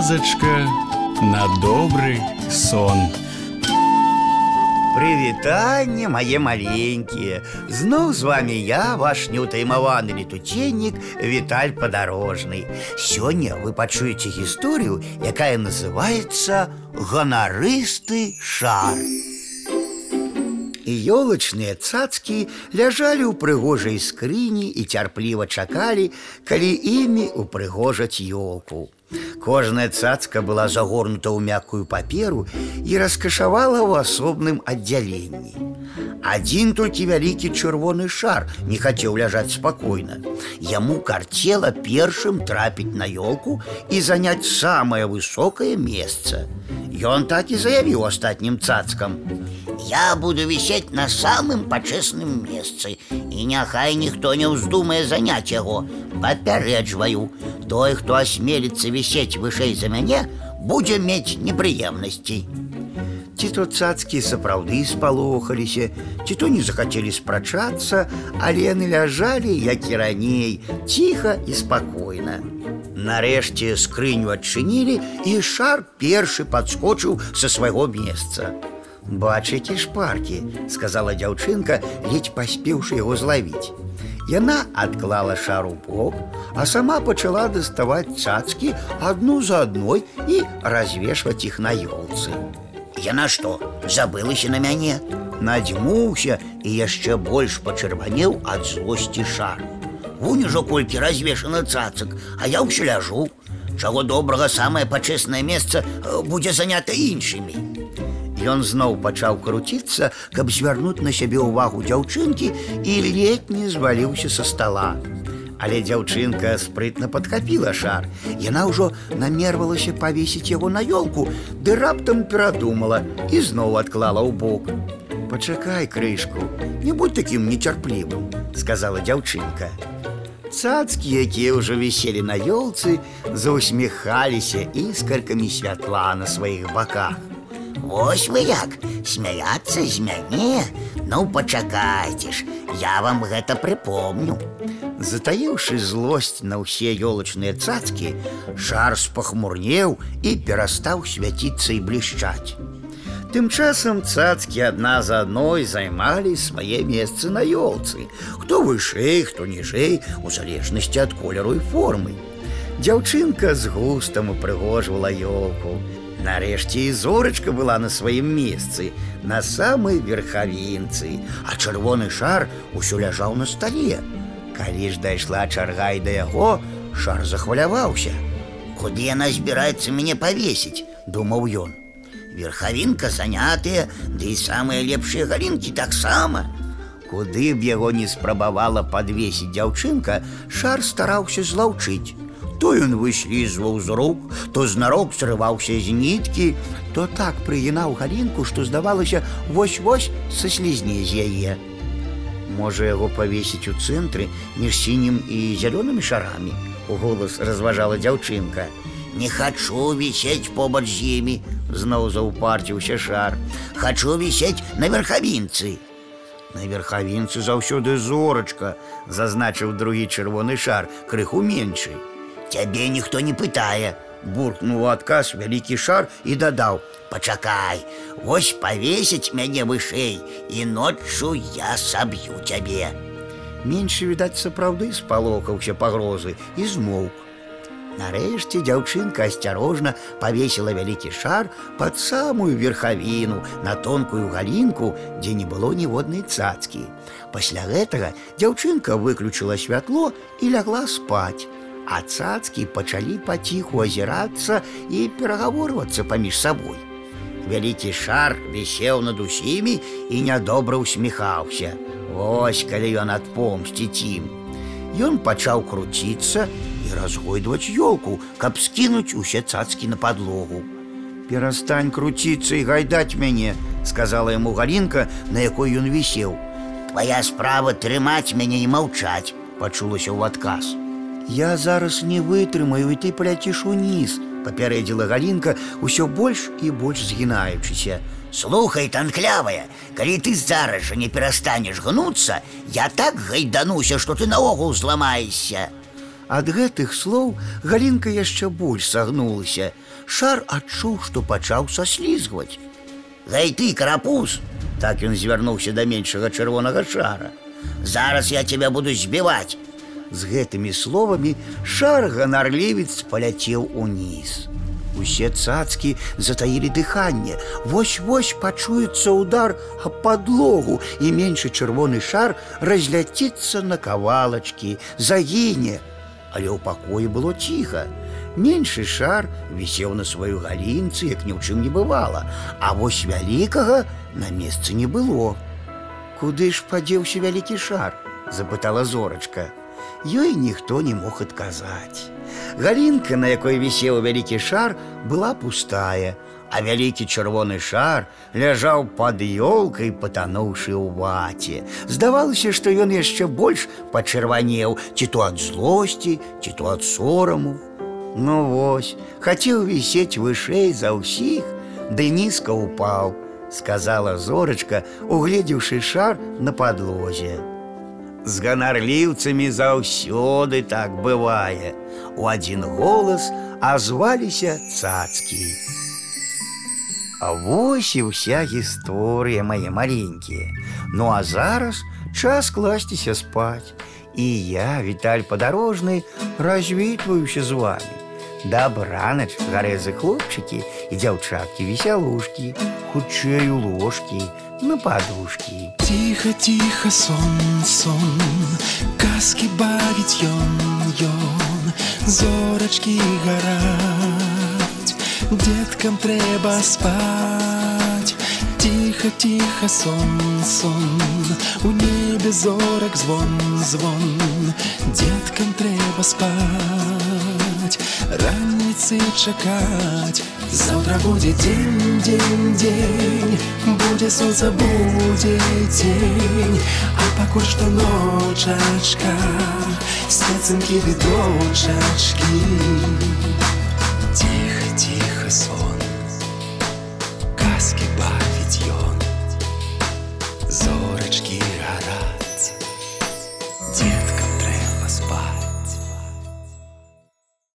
казачка на добрый сон. Прывітанне мае маленькія Зноў з вами я ваш неўтаймаваны летуценнік Віталь падарожны Сёння вы пачуеце гісторыю, якая называецца ганарысты шар І ёлачныя цацкі ляжалі ў прыгожай скрыні і цярпліва чакалі, калі імі упрыгожаць ёлку. Кожная цацка была загорнута ў мяккую паперу і раскашавала ў асобным аддзяленні. Адзін толькі вялікі чырвоны шар не хацеў ляжаць спакойна. Яму карцела першым трапіць на ёлку і заняць самае высокае месца. Ён так і заявіў астатнім цацкам: Я буду висеть на самым пачэсным месцы і няхай ніхто не ўздумае заняць яго. Папярэджваю, той, хто асмеліцца вісець вышэй за мяне, будзе мець непрыемнасці. Ці то цацкі сапраўды спалохаліся, ці то не захацелі спрачацца, але яны ляжалі, як і раней, ціха і спакойна. Нарэшце скрыню адчынілі, і шар першы падскочыў са свайго месца. Бачыце шпаркі, сказала дзяўчынка, ледзь паспеўшы яго злавіць. Яна адклала шару бок, а сама пачала даставаць цацкі адну за адной і развешваць іх на ёлцы. Яна што, забылася на мяне? Надзьмуўся і яшчэ больш пачырванеў ад злосці шар. Вунь ужо колькі развешана цацак, а я ўсё ляжу. Чаго добрага самае пачэснае месца э, будзе занята іншымі. Ён зноў пачаў круціцца, каб звярнуць на сябе ўвагу дзяўчынкі і ледь не зваліўся са стола. Але дзяўчынка спрытна падхапіла шар. Яна ўжо намервалася павесіць яго на ёлку, ды раптам перадумала і зноў адклала ў бок. Пачакай крышку, не будь такім нецярплівым, сказала дзяўчынка. Цацкі, якія ўжо віселі на ёлцы, заусміхаліся іскаркамі святла на сваіх баках. Вось вы як смяяцца з мяне. Ну пачакайце ж я вам гэта прыпомню. Затаіўшы злосць на ўсе ёлачныя цацкі шар спахмурнеў і перастаў свяціцца і блішчаць. Тым часам цацкі адна за адной займалі свае месцы на ёлцы. Хто вышэй хто ніжэй у залежнасці ад колеру і формы Дзяўчынка з густам упрыгожвала ёлку Нарэшце і зорачка была на сваім месцы, на самай верхавінцы, а чырвоны шар усё ляжаў на стале. Калі ж дайшла чарга і да яго, шар захваляваўся. Куды яна збіраецца мяне павесіць, думаў ён. Верхавінка занятыя, ды і самыя лепшыя галінкі таксама. Куды б яго не спрабавала падвесіць дзяўчынка, шар стараўся злаўчыць. То ён выслізваў з рук, то знарок срываўся з ніткі, то так прыгінаў галінку, што здавалася вось-вось са слізне з яе. Можа яго павесіць у цэнтры між сінім і зялёнымі шарамі. У голас разважала дзяўчынка. Не хачу вісець побач з імі, зноў заўпарціўся шар. Хачу вісець на верхавінцы. На верхавінцы заўсёды зорачка, зазначыў другі чырвоны шар, крыху меншай. Цябе ніхто не пытае. Буркнуў адказ вялікі шар і дадаў: « Пачакай, Вось павесіць мяне вышэй і ноччу я саб'ю цябе. Меншы, відаць, сапраўды спалохаўся пагрозы і змоўк. Нарэшце дзяўчынка асцярожна павесіла вялікі шар пад самую верхавіну на тонкую галінку, дзе не было ніводнай цацкі. Пасля гэтага дзяўчынка выключыла святло і лягла спаць а цацкі пачалі паціху азірацца і перагаворвацца паміж сабой. Вялікі шар вісеў над усімі і нядобра усміхаўся. Вось калі ён адпомсціць ім. Ён пачаў круціцца і разгойдваць ёлку, каб скінуць усе цацкі на падлогу. Перастань круціцца і гайдаць мяне, сказала яму галінка, на якой ён вісеў. Твая справа трымаць мяне і маўчаць, пачулася ў адказ. Я зараз не вытрымаю і ты паляціш уніз, папярэдзіла галінка ўсё больш і больш згінаючыся. Слухай, танклявая, калі ты зараз жа не перастанеш гнуцца, я так гайдануся, што ты наогул зламаешся. Ад гэтых слоў галінка яшчэ больш сагнулася. шар адчуў, што пачаў саслізгваць. Гай ты, карапуз, Так ён звярнуўся да меншага чырвонага шара. зараз я тебя буду збіваць. З гэтымі словамі шар ганарлівец паляцеў уніз. Усе цацкі затаілі дыханне. Вось-вось пачуецца удар аб падлогу, і меншы чырвоны шар разляціцца на кавалачкі, загіне. Але ў пакоі было ціха. Меншы шар вісеў на сваёй галінцы, як ні ў чым не бывала, а вось вялікага на месцы не было. Куды ж падзеўся вялікі шар? запытала зорачка. Ёй ніхто не мог адказаць. Галінка, на якой вісеў вялікі шар, была пустая, а вялікі чырвоны шар ляжаў пад ёлкай, патануўшы ў ваце. Здавалася, што ён яшчэ больш пачырванеў, ці то ад злосці, ці то ад сораму. Ну вось, хацеў вісець вышэй за ўсіх, ды нізка упаў, сказала зорачка, угледзеўшы шар на падлозе. З ганарліўцамі заўсёды так бывае. У адзін голас азваліся цацкі. А вось і ўся гісторыя мае маленькія. Ну а зараз час класціся спаць. І я, Віталь падарожны, развітваюся з вами. Дабранач, гарэзы хлопчыкі і дзяўчаткі весялушкі, хутчэй у ложкі, на падушкі. Тихо, тихо, сон, сон, казки бавіць ён, ён, зорачкі гараць, деткам трэба спаць. Тихо, тихо, сон, сон, у небе зорак звон, звон, деткам трэба спаць. Раніцы чакаць, Заўтра будзе дзень, дзень, дзень, будзе сонца, будзе дзень, а пакуль што ночачка, спецынкі ды